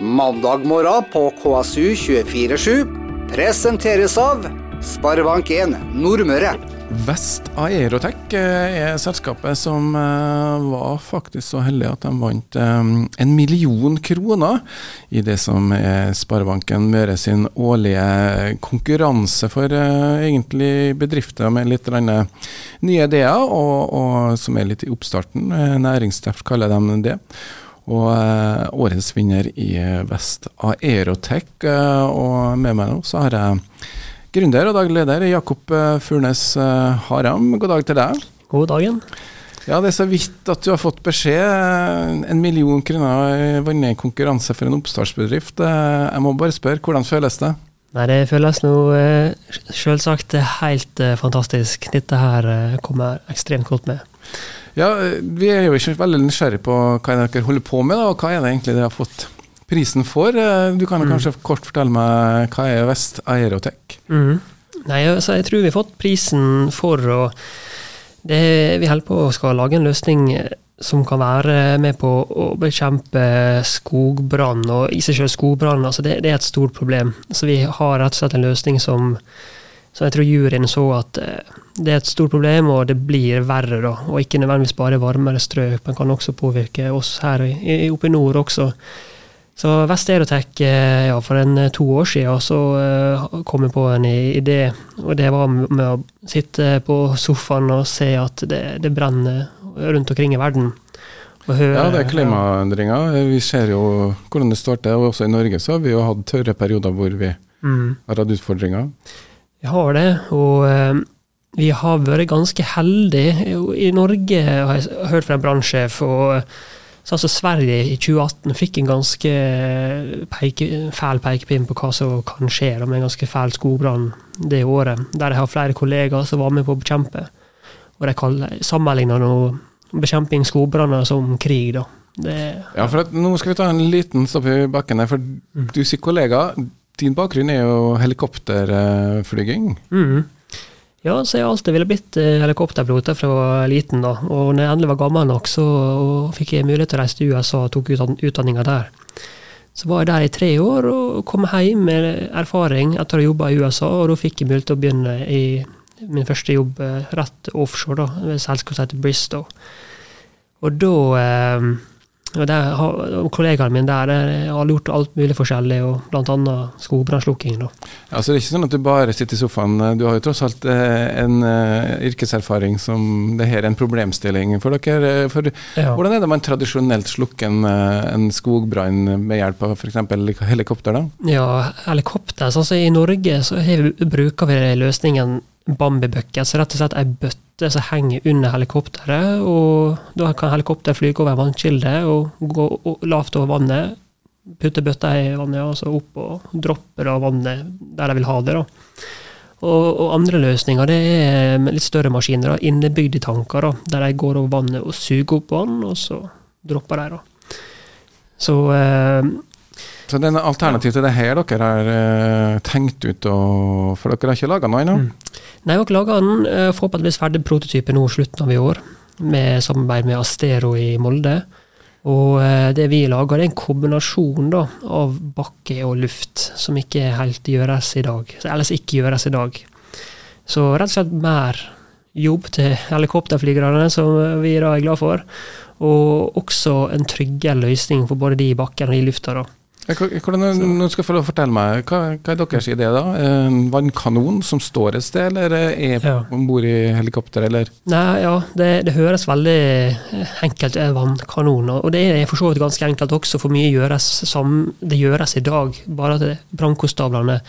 Mandag morgen på KSU247 presenteres av Sparebank1 Nordmøre. Vest Aerotech eh, er selskapet som eh, var faktisk så heldig at de vant eh, en million kroner i det som er Sparebanken Møre sin årlige konkurranse for egentlig bedrifter med litt nye ideer, og, og, som er litt i oppstarten. Næringstreff kaller de det. Og årets vinner i Vest Aerotech. og med meg nå så har jeg Gründer og daglig leder Jakob eh, Furnes eh, Haram, god dag til deg. God dagen. Ja, Det er så vidt at du har fått beskjed. En million kroner vunnet konkurranse for en oppstartsbedrift. Eh, jeg må bare spørre, hvordan føles det? Nei, Det føles nå selvsagt helt fantastisk. Dette her kommer ekstremt godt med. Ja, Vi er jo ikke veldig nysgjerrig på hva dere holder på med, da, og hva er det egentlig dere har fått prisen for. Eh, du kan mm. kanskje kort fortelle meg hva er Vest Aerotech? Mm. Nei, altså, jeg tror vi har fått prisen for å det, Vi holder på å skal lage en løsning eh, som kan være med på å bekjempe skogbrann. Og i seg selv skogbrann altså det, det, er et stort problem. Så vi har rett og slett en løsning som, som jeg tror juryen så at eh, det er et stort problem, og det blir verre. da, Og ikke nødvendigvis bare varmere strøk, men kan også påvirke oss her oppe i nord også. Så Vest Aerotech, eh, ja, for en eh, to år siden så kom jeg på en idé. Og det var med å sitte på sofaen og se at det, det brenner rundt omkring i verden. Høre, ja, det er klimaendringer. Vi ser jo hvordan det står til. Og også i Norge så har vi jo hatt tørre perioder hvor vi mm. har hatt utfordringer. Vi har det. og... Uh, vi har vært ganske heldige. I Norge har jeg hørt fra en brannsjef, og så altså Sverige i 2018 fikk en ganske peike, fæl pekepinn på hva som kan skje med en ganske fæl skogbrann det året. Der jeg har flere kollegaer som var med på å bekjempe. Og de sammenligna nå bekjemping skogbranner som krig. da. Det, ja, for at, Nå skal vi ta en liten stopp i bakken her. for mm. Du sier kollega. Din bakgrunn er jo helikopterflyging. Mm. Ja, så jeg alltid ville blitt eh, helikopterpilot fra liten. da. Og når jeg endelig var gammel nok, så fikk jeg mulighet til å reise til USA og tok utdanninga der. Så var jeg der i tre år og kom hjem med erfaring etter å ha jobba i USA. Og da fikk jeg mulighet til å begynne i min første jobb eh, rett offshore, da, ved selskapet som heter Bristow. Og da eh, og der, Kollegaene mine der har gjort alt mulig forskjellig, og bl.a. skogbrannslukking. Ja, så det er ikke sånn at du bare sitter i sofaen. Du har jo tross alt eh, en uh, yrkeserfaring som det her er en problemstilling for dere. For, ja. Hvordan er det man tradisjonelt slukker en, en skogbrann med hjelp av f.eks. helikopter? da? Ja, helikopter. Altså, I Norge så vi, bruker vi løsningen Bambi-bucket, så rett og slett ei bøtte som henger under helikopteret. og Da kan helikopteret flyge over en vannkilde og gå lavt over vannet. Putte bøtta i vannet og så opp og droppe da vannet der de vil ha det. da. Og, og, andre løsninger det er litt større maskiner, da, innebygde tanker, da, der de går over vannet og suger opp vann, og så dropper de. da. Så eh, så det er en alternativ til det her dere har uh, tenkt ut, og, for dere har ikke laga noe ennå? Mm. Nei, vi har ikke laga den. Uh, forhåpentligvis ferdig prototype nå slutten av i år, med samarbeid med Astero i Molde. Og uh, det vi lager, det er en kombinasjon da, av bakke og luft, som ikke helt gjøres i dag. Ellers ikke gjøres i dag. Så rett og slett mer jobb til helikopterflygerne, som vi da er glad for. Og også en tryggere løsning for både de i bakken og de i lufta. da. Hvordan, nå skal få fortelle meg, hva, hva, er deres idé, da? En vannkanon som står et sted, eller er ja. om bord i helikopter, eller? Nei, ja, det, det høres veldig enkelt ut, vannkanon. Og det er for så vidt ganske enkelt også, for mye gjøres som det gjøres i dag. Bare at brannkonstablene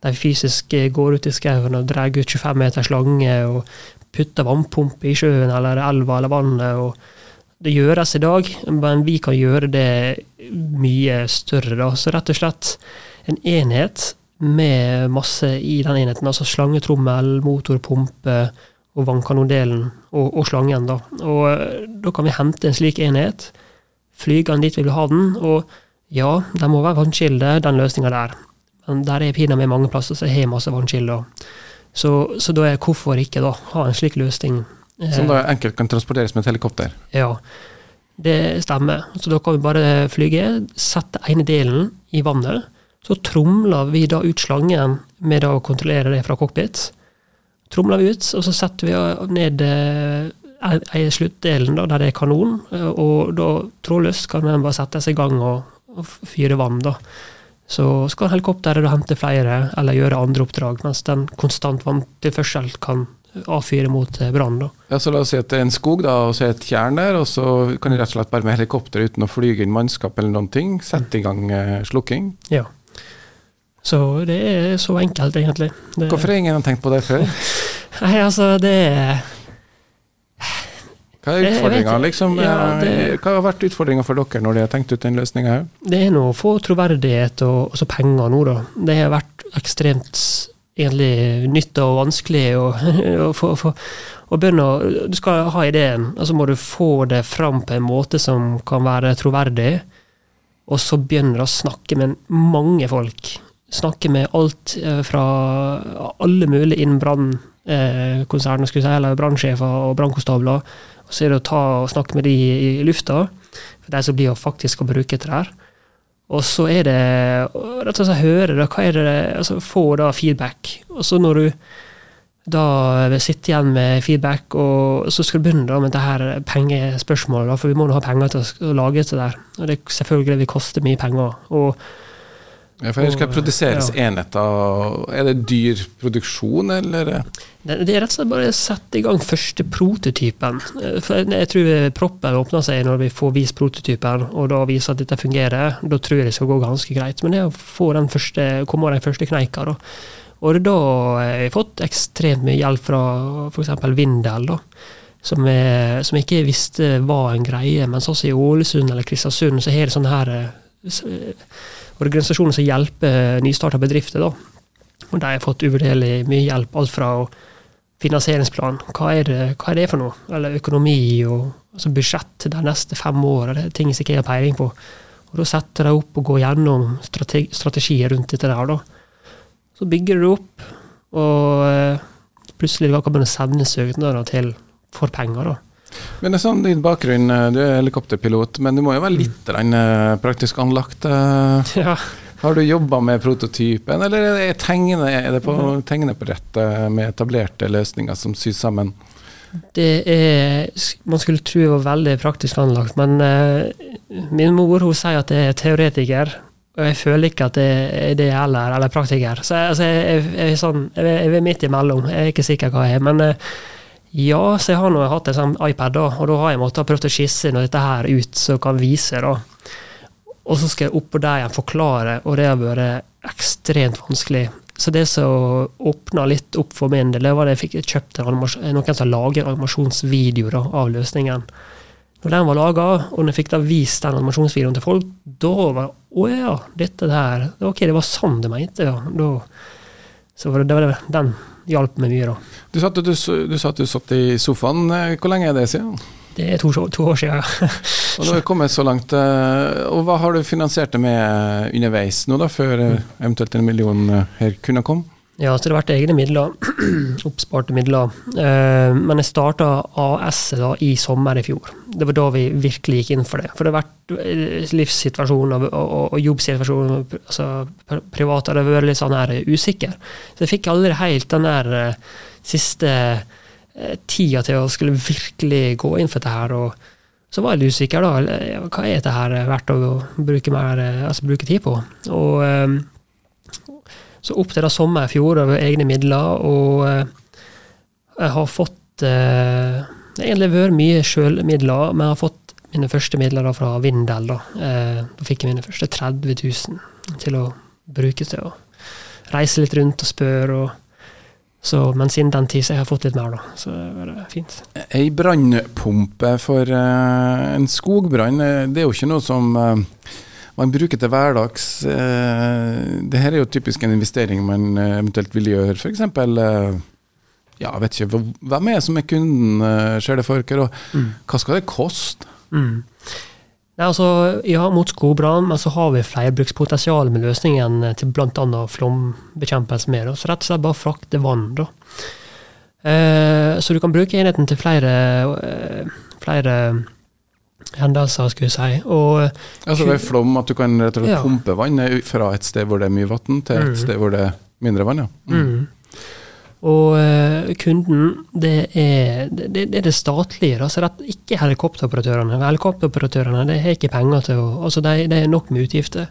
de fysisk går ut i skauen og drar ut 25 meters lange og putter vannpumpe i sjøen eller elva eller vannet. og det gjøres i dag, men vi kan gjøre det mye større. Da. Så rett og slett en enhet med masse i den enheten. Altså slangetrommel, motorpumpe og vannkanondelen og, og slangen. Da. Og eh, da kan vi hente en slik enhet, flyge den dit vi vil ha den. Og ja, det må være vannkilde, den løsninga der. Men der er pinadø mange plasser som har masse vannkilder. Så, så da er hvorfor ikke da ha en slik løsning som da enkelt kan transporteres med et helikopter? Ja. Det stemmer. Så da kan vi bare flyge, sette ene delen i vannet. Så tromler vi da ut slangen med å kontrollere det fra cockpit. Tromler vi ut, og så setter vi ned ei sluttdelen da, der det er kanon. Og da trådløst kan den bare settes i gang og, og fyre vann. da. Så skal helikopteret hente flere eller gjøre andre oppdrag, mens den konstant vanntilførsel kan avfyre mot brann. Ja, så La oss si at det er en skog da, og så er et tjern der, og så kan de rett og slett bare med helikopter uten å flyge inn mannskap eller noen ting, sette i gang eh, slukking? Ja. Så det er så enkelt, egentlig. Det, Hvorfor har ingen tenkt på det før? Nei, altså, det er hva er utfordringa, liksom? Ja, det, Hva har vært utfordringa for dere når de har tenkt ut den løsninga her? Det er nå å få troverdighet og også penger nå, da. Det har vært ekstremt egentlig nytt og vanskelig å, å få og begynne Du skal ha ideen, og så må du få det fram på en måte som kan være troverdig. Og så begynner du å snakke med mange folk. Snakke med alt eh, fra alle mulige innen brannkonsern, eh, si, eller brannsjefer og brannkonstabler og så er det å ta og snakke med de i lufta, for de som blir faktisk å bruke dette her. Og så er det rett og slett høre da, hva er det, altså få da feedback. Og så når du da sitter igjen med feedback, og så skal du begynne da med det her pengespørsmålet, for vi må jo ha penger til å lage dette der. Og det selvfølgelig vil koste mye penger. og ja, for det skal produseres ja. enheter. Er det dyr produksjon, eller? Det, det, er rett og slett bare å sette i gang første prototypen. For jeg tror proppen åpner seg når vi får vist prototypen, og da viser at dette fungerer. Da tror jeg det skal gå ganske greit. Men det å få den første, komme over den første kneika, da. Og da har jeg fått ekstremt mye hjelp fra f.eks. Vindel, da. Som, er, som jeg ikke visste var en greie. Mens også i Ålesund eller Kristiansund så har det sånn her organisasjoner som hjelper nystarta bedrifter. da. Og de har fått uvurderlig mye hjelp, alt fra finansieringsplan, hva er, det, hva er det for noe, eller økonomi og altså budsjett de neste fem åra, det er ting som ikke jeg har peiling på. Og Da setter de opp og går gjennom strategi, strategier rundt dette der. da. Så bygger du opp, og eh, plutselig kan man sende søknader til for penger. da. Men det er sånn din bakgrunn, eh, du er helikopterpilot, men du må jo være litt mm. praktisk anlagt? Eh. Ja. Har du jobba med prototypen, eller er det, tegne, er det på tegneportrettet med etablerte løsninger som sys sammen? Det er Man skulle tro det var veldig praktisk anlagt, men min mor hun sier at jeg er teoretiker. Og jeg føler ikke at jeg er det heller, eller praktiker. Så altså, jeg, jeg, jeg, er sånn, jeg, er midt imellom. Jeg er ikke sikker hva jeg er. Men ja, så jeg har nå hatt en sånn iPad, da, og da har jeg måttet prøvd å skisse noe dette her ut, så jeg kan vise. da. Og så skal jeg oppå der igjen forklare, og det har vært ekstremt vanskelig. Så det som åpna litt opp for min del, det var at jeg fikk kjøpt noen som lager animasjonsvideo da, av løsningen. Når den var laga, og når jeg fikk da vist den animasjonsvideoen til folk, da var det Å ja, dette der Ok, det var sånn du mente, ja. Da, så det, det var den hjalp meg mye, da. Du sa at du, du, du satt i sofaen. Eh, hvor lenge er det siden? Det er to, to år siden. og du har kommet så langt. Eh, og hva har du finansiert det med underveis nå, da, før eh, eventuelt en million her kunne komme? Ja, så det har vært egne midler. Oppsparte midler. Eh, men jeg starta AS-et i sommer i fjor. Det var da vi virkelig gikk inn for det. For det har vært livssituasjonen og, og, og jobbsituasjonen altså privat, har vært litt sånn her usikker. Så jeg fikk aldri helt den der eh, siste tida til å skulle virkelig gå inn for dette her. og så var jeg litt usikker, da. Hva er dette her verdt å bruke, mer, altså bruke tid på? Og så opp til da sommer i fjor over egne midler, og eh, jeg har fått eh, Det har egentlig vært mye sjølmidler, men jeg har fått mine første midler da fra Vindel. Da. Eh, da fikk jeg mine første 30 000 til å bruke til å reise litt rundt og spørre. og så, men siden den tid så jeg har jeg fått litt mer, da. Så det var fint. Ei brannpumpe for uh, en skogbrann, det er jo ikke noe som uh, man bruker til hverdags. Eh, det her er jo typisk en investering man eh, eventuelt vil gjøre. F.eks. Eh, ja, vet ikke, hvem er det som er kunden, ser det for dere, og mm. hva skal det koste? Mm. Nei, altså, ja, mot skogbrann, men så har vi flerbrukspotensial med løsningen til bl.a. flombekjempelse med. Så rett og slett bare frakte vann. da. Eh, så du kan bruke enheten til flere, flere hendelser, skulle jeg si. Og Altså ved flom at du kan rett og slett Ja. pumpe vannet fra et sted hvor det er mye vann, til et Mm. sted hvor det er mindre vann. ja. Mm. Mm. Og eh, kunden, det er det, det er det statlige, da, så det er ikke helikopteroperatørene. Helikopteroperatørene det har ikke penger til å altså Det de er nok med utgifter.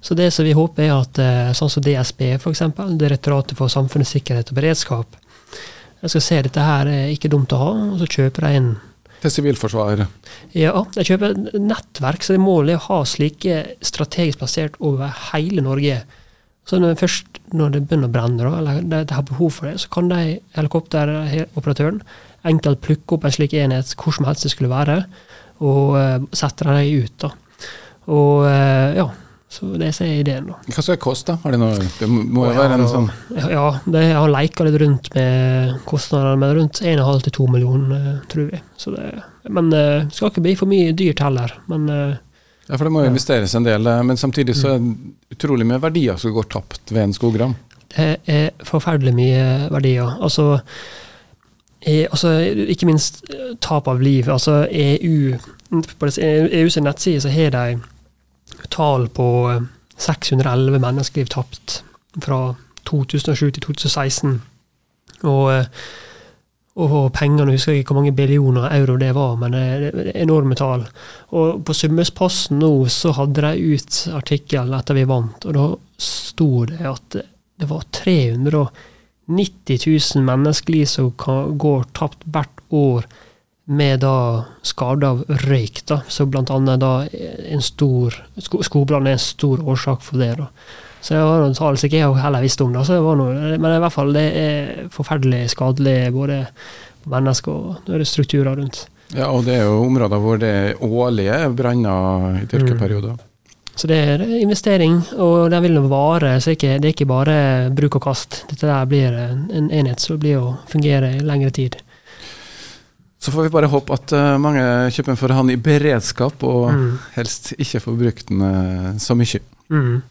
Så det som vi håper, er at eh, sånn som DSB, f.eks., Direktoratet for samfunnssikkerhet og beredskap, jeg skal se dette her er ikke dumt å ha, og så kjøper de inn Til Sivilforsvaret? ja, jeg kjøper et nettverk, så det målet er å ha slike strategisk plassert over hele Norge. Så når, først når det begynner å brenne, eller de, de har behov for det, så kan de helikopteroperatøren enkelt plukke opp en slik enhet hvor som helst det skulle være, og uh, sette dem ut. da. Og uh, ja, så det som er ideen, da. Hva skal det koste? Har det, noe, det må jo være en sånn Ja, det, jeg har leika litt rundt med kostnadene, men rundt 1,5 til 2 millioner, eh, tror vi. Så det, men det skal ikke bli for mye dyrt heller. Men eh, Ja, for det må jo investeres en del, eh, men samtidig så er det utrolig mye verdier som går tapt ved en skogran. det er forferdelig mye verdier. Altså, eh, altså ikke minst eh, tap av liv. Altså EU På EU sin nettside så har de tall på eh, 611 menneskeliv tapt fra 2007 til 2016. Og, eh, og pengene, jeg husker ikke hvor mange billioner euro det var, men det er enorme tall. Og på Summesposten nå så hadde de ut artikkel etter vi vant, og da sto det at det var 390 000 menneskeliv som går tapt hvert år med da skade av røyk, da. Så blant annet da en stor sko, Skogbrann er en stor årsak for det, da. Så det var noen tall som jeg heller visste om, da. Så det var noe, men i hvert fall, det er forferdelig skadelig både mennesker og det er strukturer rundt. Ja, og det er jo områder hvor det er årlige branner i tørkeperioder. Så det er investering, og den vil vare. så ikke, det er ikke bare bruk og kast. Dette der blir en, en enhet som blir å fungere i lengre tid. Så får vi bare håpe at uh, mange kjøper den for å ha den i beredskap, og Mm. helst ikke får brukt den uh, så mye. Mm.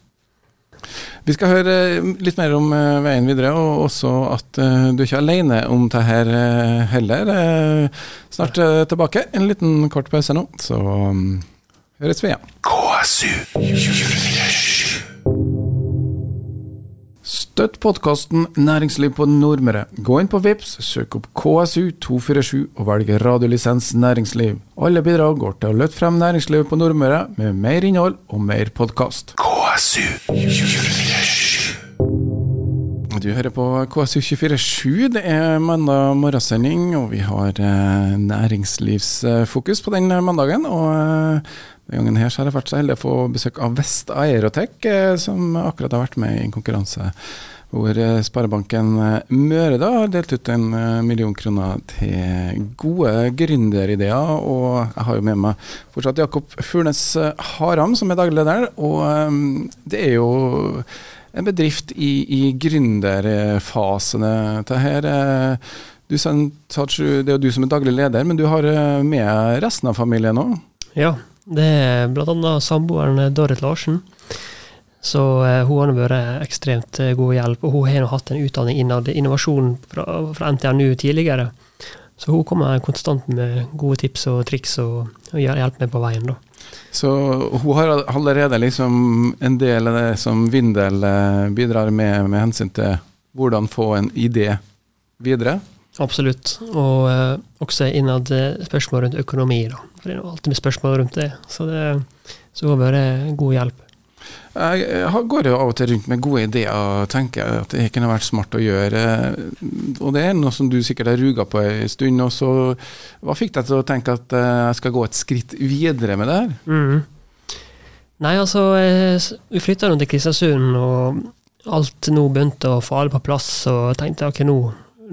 Vi skal høre eh, litt mer om uh, veien videre, og også at du er ikke alene om det her heller. Snart tilbake. En liten kort pause nå, så um, høres vi igjen. Støtt podkasten Næringsliv på Nordmøre. Gå inn på Vips, søk opp KSU247 og velg radiolisens næringsliv. Alle bidrag går til å løfte frem næringslivet på Nordmøre med mer innhold og mer podkast. Du hører på KSU247. Det er mandag morgensending, og vi har eh, næringslivsfokus på den mandagen. Og eh, denne gangen her så har jeg vært så heldig å få besøk av Vest Aerotech, eh, som akkurat har vært med i en konkurranse hvor eh, Sparebanken eh, Møre da har delt ut en eh, million kroner til gode gründerideer. Og jeg har jo med meg fortsatt Jakob Furnes Haram, som er daglig leder. Og det er jo en bedrift i, i gründerfasene. Det her eh, det er jo du som er daglig leder, men du har eh, med resten av familien òg? Ja, det er annet samboeren Dorrit Larsen. Så eh, hun har vært ekstremt eh, god hjelp, og hun har hatt en utdanning innad innovasjon fra, fra NTNU tidligere. Så hun kommer konstant med gode tips og triks og, og hjelper meg på veien. da. Så hun har allerede liksom en del av det som Vindel eh, bidrar med, med hensyn til hvordan få en idé videre. Absolutt. Og eh, også innad eh, spørsmål rundt økonomi, da. For det er alltid mye spørsmål rundt det. Så det så hun har vært god hjelp. Jeg går jo av og til rundt med gode ideer og tenker at det kunne vært smart å gjøre. Og det er noe som du sikkert har ruga på en stund. Og så hva fikk deg til å tenke at eh, jeg skal gå et skritt videre med det her? Mm. Nei, altså, eh, vi flytta nå til Kristiansund, og alt nå begynte å falle på plass, og tenkte ok, nå,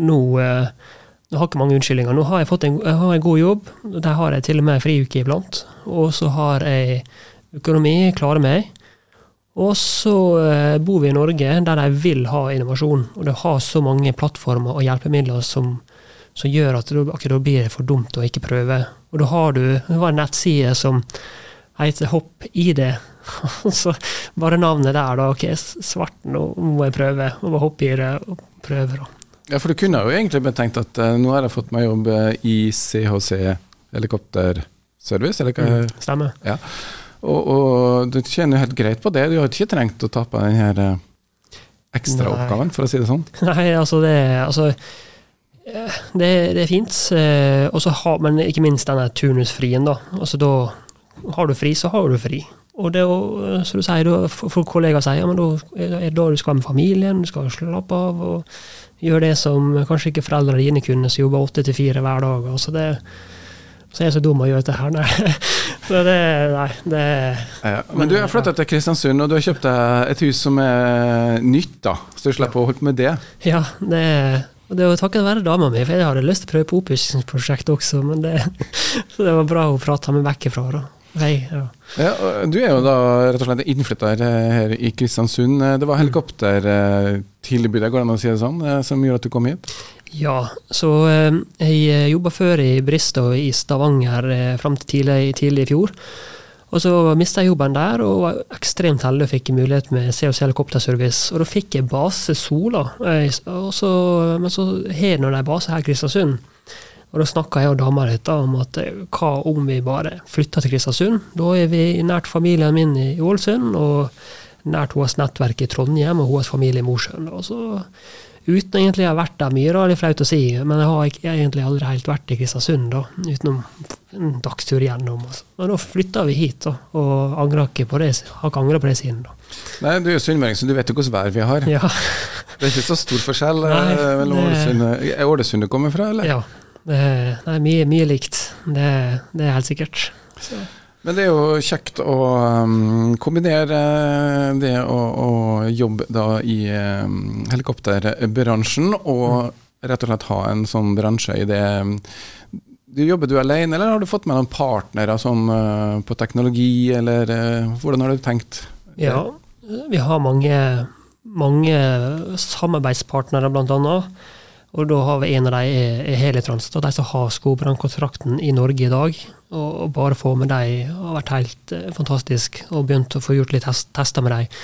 nå eh, nå har jeg ikke mange unnskyldninger. Nå har jeg fått en, jeg har en god jobb, der har jeg til og med friuke iblant. Og så har jeg økonomi, klarer meg. Og så eh, bor vi i Norge, der de vil ha innovasjon. Og det har så mange plattformer og hjelpemidler som, som gjør at det, akkurat da blir det for dumt å ikke prøve. Og da har du det var en nettside som heter Hopp-ID. så bare navnet der, da. Ok, svart, nå må jeg prøve. Og bare hoppe i det og prøve, da. Ja, for du kunne jo egentlig betenkt at uh, nå har jeg fått meg jobb eh, i CHC helikopterservice, eller hva? Mm, stemmer. Ja. Og, og, du tjener jo helt greit på det. Du har ikke trengt å ta på den her eh, ekstraoppgaven, for å si det sånn. Nei, altså det Altså, eh, det, det er fint. Eh, og så har, men ikke minst denne turnusfrien, da. Altså da har du fri, så har du fri. Og det å, du sier, da, for kollegaer sier ja, men da er det da du skal med familien, du skal slappe av og gjøre det som kanskje ikke foreldrene dine kunne, som jobber åtte til fire hver dag. Altså det, så jeg er så dum å gjøre dette her, nei. Så det, nei, det ja, Men du har flytta til Kristiansund, og du har kjøpt deg et hus som er nytt, da. Så du slipper å holde på med det? Ja, det og det var takket være dama mi, for jeg hadde lyst til å prøve på oppussingsprosjekt også, men det, så det var bra hun prata meg vekk ifra. da. Hei, ja. Ja, du er jo da rett og slett innflytter her i Kristiansund. Det var helikoptertilbudet, går det an å si det sånn, som gjorde at du kom hit? Ja, så eh, jeg jobba før i Bristol i Stavanger eh, fram til tidlig, tidlig, i fjor. Og så mista jeg jobben der, og var ekstremt heldig og fikk mulighet med COC helikopterservice. Og da fikk jeg base Sola, eh, så, men så har nå de base her i Kristiansund. Og da snakka jeg og dama litt om at hva om vi bare flytter til Kristiansund? Da er vi nært familien min i Ålesund, og nært hennes nettverk i Trondheim og hennes familie i Mosjøen. Og så Uten egentlig å ha vært der mye, da, det er flaut å si, men jeg har egentlig aldri helt vært i Kristiansund, da, utenom en dagstur gjennom. Altså. Men da flytta vi hit, da, og angrer ikke på det, har ikke angra på det siden. da. Nei, du er sunnmøring, så du vet jo hvordan vær vi har. Ja. det er ikke så stor forskjell Nei, eh, mellom Ålesund Er Ålesund du kommer fra, eller? Ja. Det, er mye, mye likt. Det, det, er helt sikkert. Så. Men det er jo kjekt å um, kombinere det å, å jobbe da i um, helikopterbransjen, og rett og slett ha en sånn bransje i det du Jobber du alene, eller har du fått med noen partnere sånn, uh, på teknologi, eller uh, hvordan har du tenkt? Ja, vi har mange, mange samarbeidspartnere, blant annet. Og da har vi en av dem er, er Helitrans, de som har skogbrannkontrakten i Norge i dag. Og, og bare få med dem har vært helt eh, fantastisk, og begynt å få gjort litt test, tester med dem.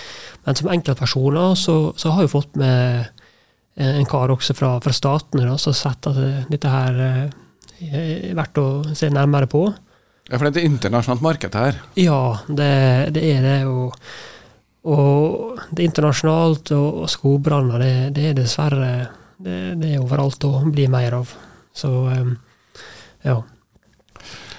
Men som enkeltpersoner så, så har vi fått med en kar også fra, fra statene som har sett at dette her eh, er verdt å se nærmere på. Ja, For det er et internasjonalt marked her? Ja, det, det er det. Og, og det er internasjonalt, og, og skogbranner, det, det er dessverre det, det, er overalt å bli mer av. Så um, ja.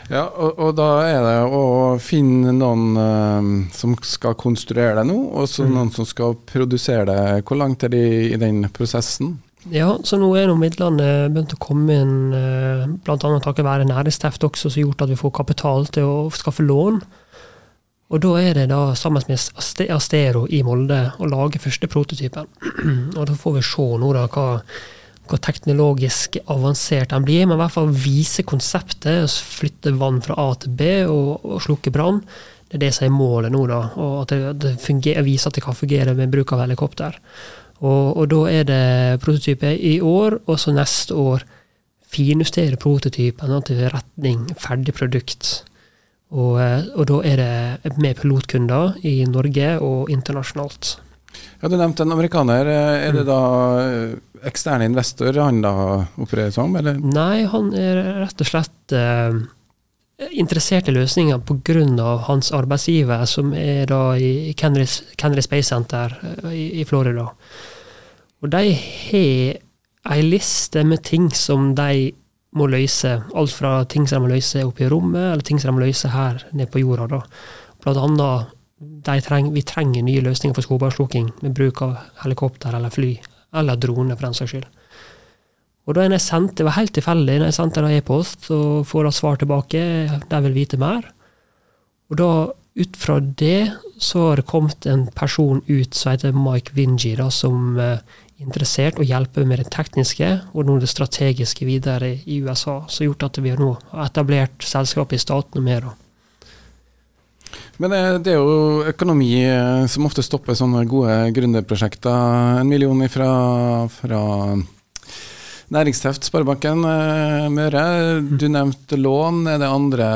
Ja, og, og, da er det å finne noen um, som skal konstruere det nå, og så mm. noen som skal produsere det. Hvor langt er de i den prosessen? Ja, så nå er nå midlene begynt å komme inn, uh, bl.a. takket være næringsteft også, som har gjort at vi får kapital til å skaffe lån. Og da er det da sammen med Astero i Molde å lage første prototypen. og da får vi se nå da hva, hva teknologisk avansert den blir, men i hvert fall vise konseptet. Flytte vann fra A til B og, og slukke brann. Det er det som er målet nå, da. Og at det, det fungerer, viser at det kan fungere med bruk av helikopter. Og, og da er det prototype i år, og så neste år finjustere prototypen til retning ferdig produkt. Og, eh, og, da er det med pilotkunder i Norge og internasjonalt. Ja, Du nevnte en amerikaner. Er det mm. da ekstern eksterne investor han da opererer som, eller? Nei, han er rett og slett eh, interessert i løsninger pga. hans arbeidsgiver, som er da i Kennedy, Kennedy Space Center eh, i, i Florida. Og de har ei liste med ting som de må løse. Alt fra ting som de må løse oppe i rommet, eller ting som de må løse her nede på jorda. Da. Blant annet treng, vi trenger nye løsninger for skogbrannslukking med bruk av helikopter eller fly, eller drone, for den saks skyld. Og da jeg sendte, Det var helt tilfeldig når jeg sendte en e-post og får da svar tilbake. De vil vite mer. Og da, ut fra det, så har det kommet en person ut som heter Mike Vinji, da, som eh, interessert å hjelpe med det tekniske og nå det strategiske videre i USA, som har gjort at vi har nå etablert selskapet i staten og mer. Men eh, det er jo økonomi eh, som ofte stopper sånne gode gründerprosjekter. En million fra, fra Næringsteft, Sparebanken eh, Møre. Du nevnte lån. Er det andre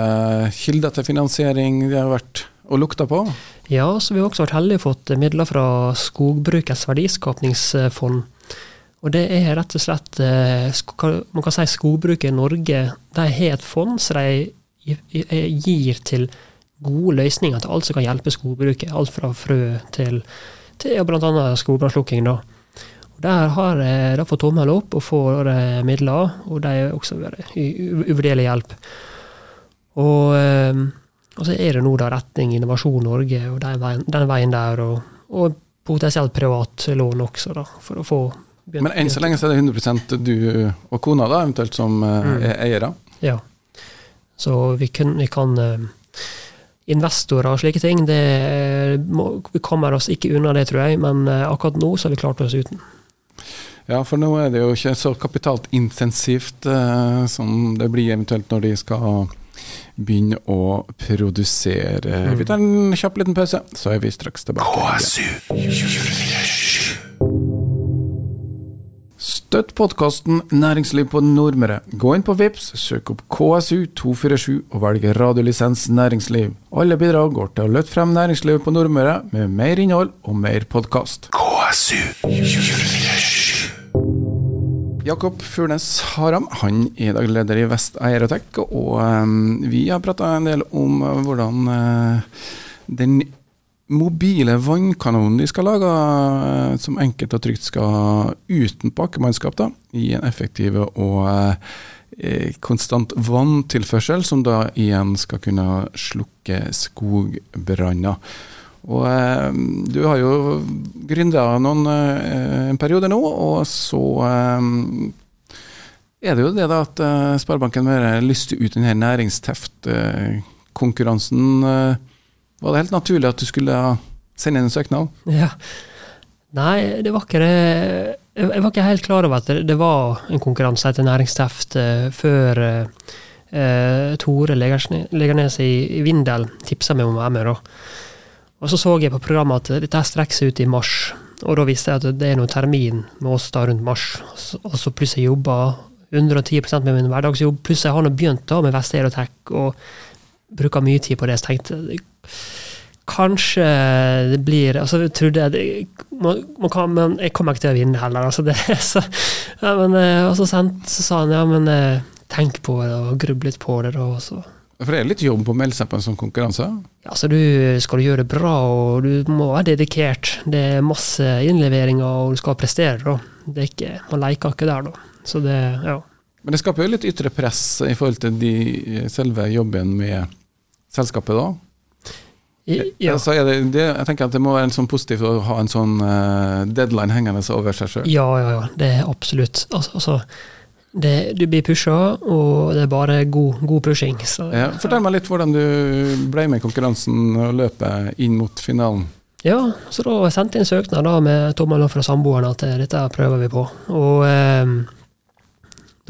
kilder til finansiering det har vært og lukta på? Ja, så vi har også vært heldige og fått midler fra Skogbrukets verdiskapningsfond. Og det er rett og slett eh, Man kan si skogbruket i Norge de har et fond som de gir til gode løsninger til alt som kan hjelpe skogbruket. Alt fra frø til, til bl.a. skogbrannslukking. Der har jeg fått tommel opp og får eh, midler, og de er også uvurderlig hjelp. Og, eh, og, så er det nå da retning Innovasjon Norge og den veien, den veien der, og, og potensielt privat lån også, da, for å få begynt. Men enn så lenge så er det 100% du og kona da, eventuelt som eh, mm. er eiere? Ja. Så vi, kun, vi kan investorer og slike ting, det, vi kommer oss ikke unna det, tror jeg. Men akkurat nå så har vi klart oss uten. Ja, for nå er det jo ikke så kapitalt intensivt eh, som det blir eventuelt når de skal begynne å produsere. Mm. Vi tar en kjapp liten pause, så er vi straks tilbake. Støtt podkasten Næringsliv på Nordmøre. Gå inn på VIPS, søk opp KSU247 og velg radiolisens næringsliv. Alle bidrag går til å løfte frem næringslivet på Nordmøre med mer innhold og mer podkast. KSU247 Jakob Furnes Haram han er daglig leder i Vest Aerotech, og um, vi har prata en del om uh, hvordan uh, den mobile vannkanonen de skal lage, uh, som enkelt og trygt skal uten bakkemannskap, da, i en effektiv og konstant vanntilførsel, som da igjen skal kunne slukke skogbranner. Og eh, du har jo gründa noen eh, en periode nå, og så eh, er det jo det da at eh, Sparebanken Møre lyste ut denne næringsteft-konkurransen. Eh, var det helt naturlig at du skulle sende inn en søknad? Ja. Nei, det var ikke det. Jeg var ikke helt klar over at det var en konkurranse etter næringsteft eh, før Tore Legernes i, i Vindel tipsa meg om å være med. da. Og så så jeg på programmet at dette strekker seg ut i mars. Og da visste jeg at det er noen termin med oss da rundt mars. Og så plutselig jobba 110% med min hverdagsjobb. Pluss jeg har nå begynt da med Vest Aerotech og bruker mye tid på det. Så tenkte jeg kanskje det blir altså jeg trodde jeg, man, man men jeg kommer ikke til å vinne heller. Altså det, så, ja, men, eh, og så, sendt, så sa han ja, men eh, tenk på det og grubb litt på det. og så for det er litt jobb å melde seg på en sånn konkurranse? Ja, så du Skal du gjøre det bra, og du må være dedikert. Det er masse innleveringer, og du skal prestere. da. Det er ikke, Man leker ikke der, da. Så det, ja. Men det skaper jo litt ytre press i forhold til de, selve jobben med selskapet, da? Ja. Altså det, det, jeg tenker at det må være en sånn positivt å ha en sånn uh, deadline hengende over seg sjøl. Ja, ja, ja. Det er absolutt. Altså, altså det, du blir pusha, og det er bare god, god pushing. Så, ja, fortell meg litt hvordan du ble med i konkurransen og løpet inn mot finalen. Ja, så da sendte jeg inn søknad da med tommelen fra samboeren at eh, dette prøver vi på. Og eh,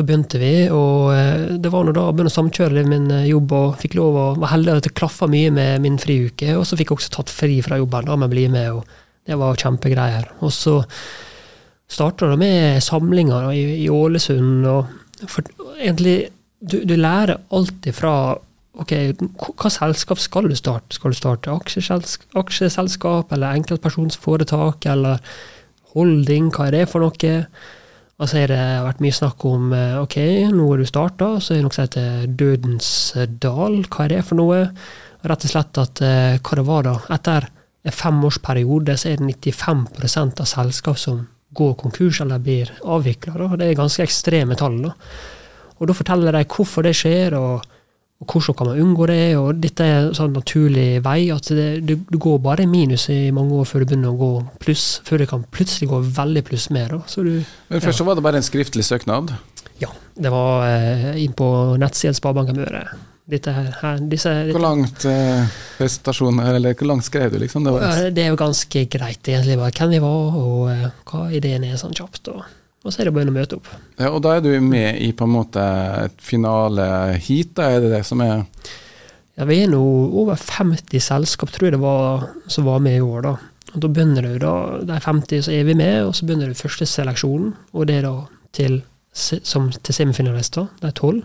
da begynte vi, og eh, det var nå da jeg begynte å samkjøre min eh, jobb, og fikk lov å være heldig at det klaffa mye med min friuke. Og så fikk jeg også tatt fri fra jobben da med å bli med, og det var kjempegreier. Og så starta med samlinger i, i Ålesund. og for, egentlig, du, du lærer alltid fra ok, hva selskap skal du starte? Skal du starte aksjeselskap eller enkeltpersonsforetak eller holding? Hva er det for noe? Og så har det vært mye snakk om eh, ok, nå har du starta, så er det noe som heter Dødens dal. Hva er det for noe? Rett og slett at eh, hva det var da? Etter en femårsperiode så er det 95 av selskap som går konkurs eller blir avvikla. Det er ganske ekstreme tall. Da. Og da forteller de hvorfor det skjer, og, og, hvordan kan man unngå det. og Dette er en sånn naturlig vei. at du, går bare minus i mange år før du begynner å gå pluss, før det kan plutselig gå veldig pluss mer. Du, Men Først ja. så var det bare en skriftlig søknad? Ja, det var eh, inn på nettsiden Sparebanken Møre dette her, disse, hvor langt eh, prestasjoner, eller hvor langt skrev du, liksom? Det, var, det er jo ganske greit, egentlig, bare hvem vi var, og uh, hva ideen er, sånn kjapt. Og, og så er det bare å møte opp. Ja, Og da er du med i på en måte et finale hit, da er det det som er Ja, vi er nå over 50 selskap, tror jeg det var, som var med i år, da. Og da begynner du da, De 50 så er vi med, og så begynner du første seleksjonen, og det er da til, som, til semifinalister. Er tolv.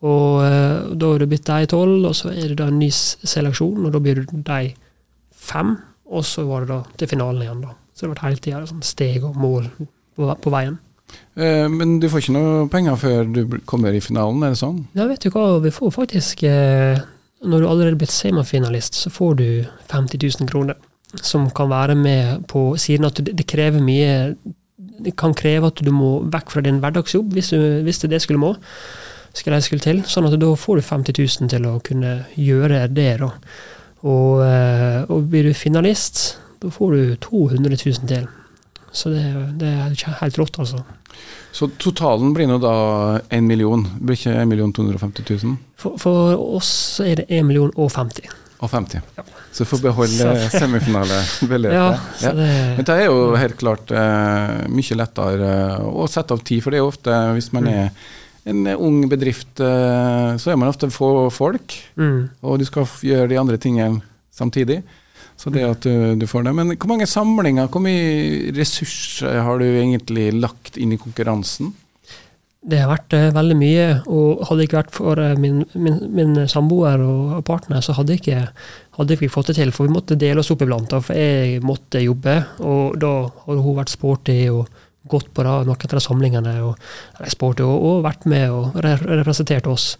Og uh, da har du bytt de tolv, og så er det da en ny seleksjon, og da blir du de fem. Og så var det da til finalen igjen, da. Så det vært hele tida sånn steg og mål på, på, veien. Eh, Men du får ikke noe penger før du kommer i finalen, er det sånn? Ja, vet du hva, vi får faktisk eh, Når du allerede er blitt semifinalist, så får du 50 000 kroner. Som kan være med på siden at det, krever mye Det kan kreve at du må vekk fra din hverdagsjobb, hvis, du, hvis det, det skulle må. Skulle jeg skulle til. Sånn at da får du 50 000 til å kunne gjøre det, da. Og, eh, og blir du finalist, da får du 200 000 til. Så det, det er helt rått, altså. Så totalen blir nå da 1 million, blir ikke 1 250 000? For, for oss er det 1 million og 50. Og 50. Ja. Så får beholde Så- ja, Ja, det Men det er jo helt klart uh, mye lettere eh, å sette av tid, for det er jo ofte, hvis man Mm. En ung bedrift, eh, så er man ofte få folk, mm. og du skal gjøre de andre tingene samtidig. Så det at du, du får det. Men hvor mange samlinger, hvor mye ressurser har du egentlig lagt inn i konkurransen? Det har vært uh, veldig mye, og hadde det ikke vært for uh, min, min, min samboer og partner, så hadde ikke hadde ikke fått det til. For vi måtte dele oss opp iblant. da, For jeg måtte jobbe, og da har hun vært sporty og gått på da, noen av de samlingene. Og, eller og, og vært med og re representert oss.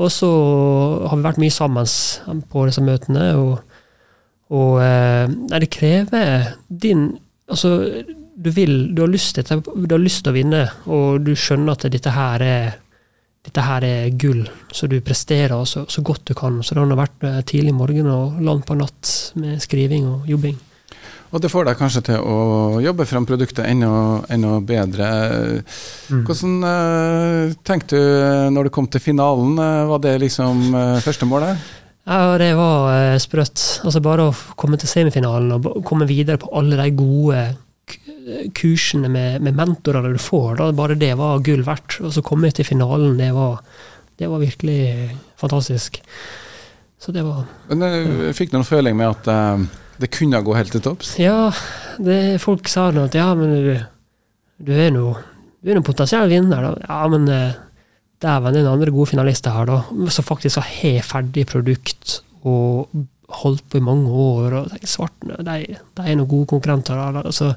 Og så har vi vært mye sammen på disse møtene. og og eh, nei, det krever din Altså, du vil Du har lyst til, du har lyst til å vinne, og du skjønner at dette her er dette her er gull, så du presterer så, så godt du kan. Så det har vært eh, tidlig morgen og langt på natt med skriving og jobbing. Og det får deg kanskje til å jobbe fram produktet enda, enda bedre. Mm. Hvordan uh, tenkte du når du kom til finalen? Eh, var det liksom uh, første målet? Ja, det var uh, sprøtt. Altså Bare å komme til semifinalen og komme videre på alle de gode kursene med, med mentorer du får, da, bare det var gull verdt. Og så komme til finalen, det var, det var virkelig fantastisk. Så det var Men uh, Fikk du noen føling med at det kunne gå helt til topps? Ja, det, folk sa nå at ja, men du, du er nå du er nå potensiell vinner, da. Ja, men eh, dæven, det er noen andre gode finalister her, da. Som faktisk har ferdig produkt og holdt på i mange år. og de Svartene de, de er noen gode konkurrenter. Da. Altså,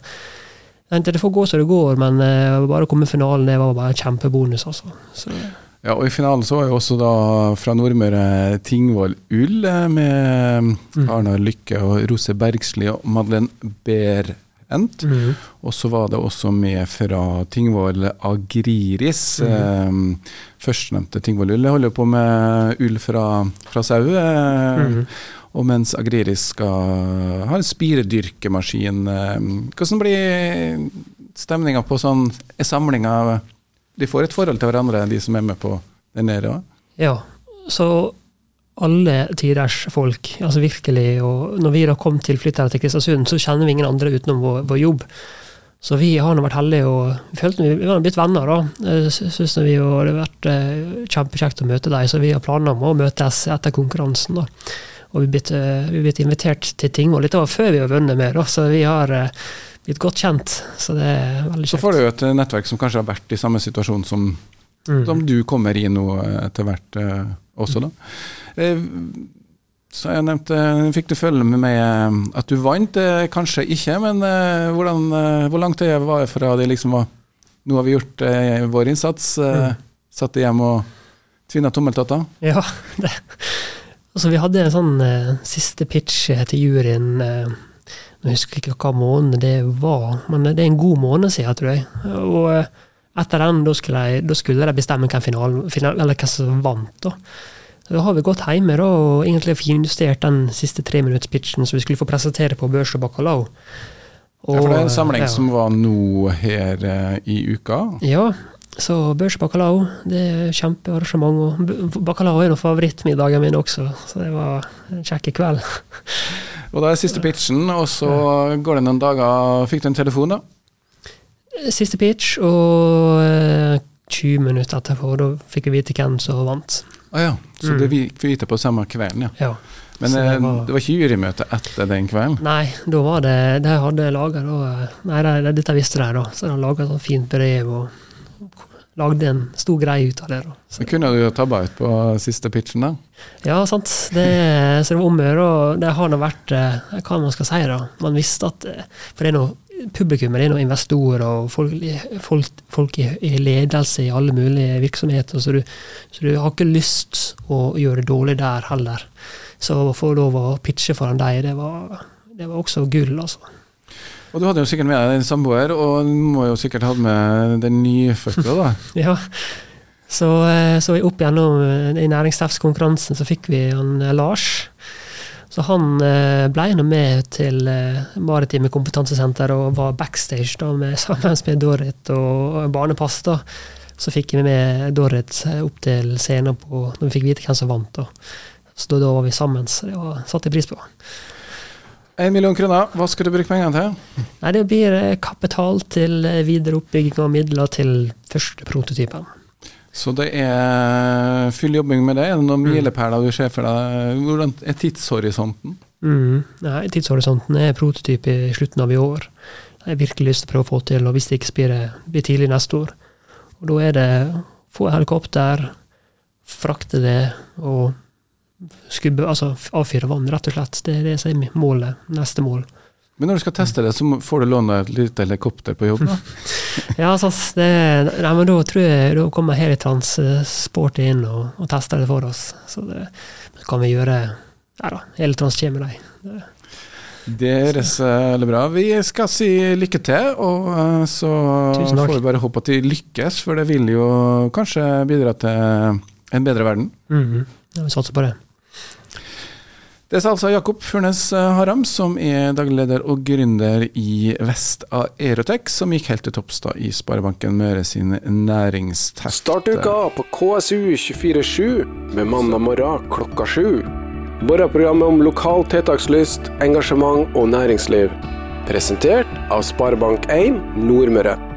det får gå som det går, men uh, bare å komme i finalen det var bare en kjempebonus. altså. Så, Ja, og I finalen så var jo også da fra Nordmøre Tingvoll Ull eh, med Mm. Arna Lykke og Rose Bergsli og Madeleine Berent. mm. Og så var det også med fra Tingvoll Agriris. Mm. eh, førstnevnte Tingvoll Ull holder på med ull fra, fra sau. eh, Mm. Og mens Agriris skal ha en spiredyrkemaskin. eh, hvordan blir stemninga på sånn samling samlinga De får et forhold til hverandre, de som er med på den nede òg? Ja, så alle tiders folk, altså virkelig. Og når vi da kom tilflyttere til Kristiansund, så kjenner vi ingen andre utenom vår, vår jobb. Så vi har nå vært heldige og følte vi, vi har blitt venner, da. Jeg sy- Syns vi og det har vært eh, kjempekjekt å møte dem, så vi har planer om å møtes etter konkurransen. da. Og vi er blitt, eh, vi blitt invitert til ting, og litt var før vi har vunnet med, da, så vi har eh, blitt godt kjent. Så det er veldig kjekt. Så får du jo et nettverk som kanskje har vært i samme situasjon som, Mm. som du kommer i nå eh, etter hvert eh, også, da. Eh, Så jeg nevnte, fikk du følge med meg at du vant? Kanskje ikke, men hvordan, hvor langt det var fra det liksom var Nå har vi gjort vår innsats. Mm. Satt hjem og tvinna tommeltotter? Ja. Det. Altså, vi hadde en sånn eh, siste pitch til juryen. eh, Nå husker jeg ikke hva måned det var, men det er en god måned siden, tror jeg. Og eh, etter den, da skulle, jeg, da skulle jeg bestemme hvem finalen, final, eller hvem som vant. da. Da har vi gått hjemme da, og egentlig finjustert den siste treminuttspitchen som vi skulle få presentere på Børs og Bacalao. Ja, for det er en samling ja. som var nå her eh, i uka. Ja, så børs og bacalao, det er kjempearrangement. Og bacalao er jo favorittmiddagen min også, så det var en kjekk kveld. Og da er siste pitchen, og så går det noen dager. Fikk du en telefon, da? Siste pitch, og eh, 20 minutter etterpå, da fikk vi vite hvem som vant. Å ja. Så Mm. det fikk vi vite på samme kvelden, ja. Ja. Men det det var- det var ikke jurymøte etter den kvelden? Nei, da var det De hadde laga da Nei, det, dette visste de, da. Så de laga sånn fint brev og lagde en stor greie ut av det. da. Så, kunne du jo tabba ut på siste pitchen, da. ja, sant. Det, så det var om å gjøre, det har nå vært eh, Hva man skal si, da. Man visste at eh, For det er noe publikum det er nå investorer og folk, folk, folk i, ledelse i alle mulige virksomheter, så du, så du, har ikke lyst å gjøre det dårlig der heller. Så å få lov å pitche foran deg, det var, det var også gull, altså. Og du hadde jo sikkert med deg en samboer, og du må jo sikkert hatt med den nyfødte, da? ja. Så, eh, så opp gjennom eh, i næringslivskonkurransen så fikk vi han eh, Lars. Så han ble nå med til Maritime kompetansesenter og var backstage da med, sammen med Dorrit og Barnepass. da. Så fikk vi med Dorrit opp til scenen på, når vi fikk vite hvem som vant. da. Så da, var vi sammen, så det var, satte jeg pris på. En million kroner, hva skal du bruke pengene til? Nei, Det blir kapital til videre oppbygging av midler til første prototypen. Så det er full jobbing med det. Er det noen mm. milepæler du ser for deg? Hvordan er tidshorisonten? Mm. Nei, tidshorisonten er prototyp i slutten av i år. Jeg har virkelig lyst til å prøve å få til, og hvis det ikke blir, blir tidlig neste år. Og Da er det få helikopter, frakte det og skubbe, altså avfyre vann, rett og slett. Det er det som er målet. Neste mål. Men når du skal teste det, så får du låne et lite helikopter på jobb, ja, det, nei, men da tror jeg da kommer Helitransport inn og, og, tester det for oss. Så det, kan vi gjøre Ja da, Helitrans kommer, de. Det høres veldig bra. Vi skal si lykke til, og eh, så får vi bare håpe at de lykkes, for det vil jo kanskje bidra til en bedre verden. Mm -hmm. Ja, vi satser på det. Det sa altså Jakob Furnes eh, Haram, som er daglig leder og gründer i Vest av Aerotech, som gikk helt til topps i Sparebanken Møre sin næringstest. Start uka på KSU 247 med mandag morgen klokka sju. Morgenprogrammet om lokal tiltakslyst, engasjement og næringsliv. Presentert av Sparebank1 Nordmøre.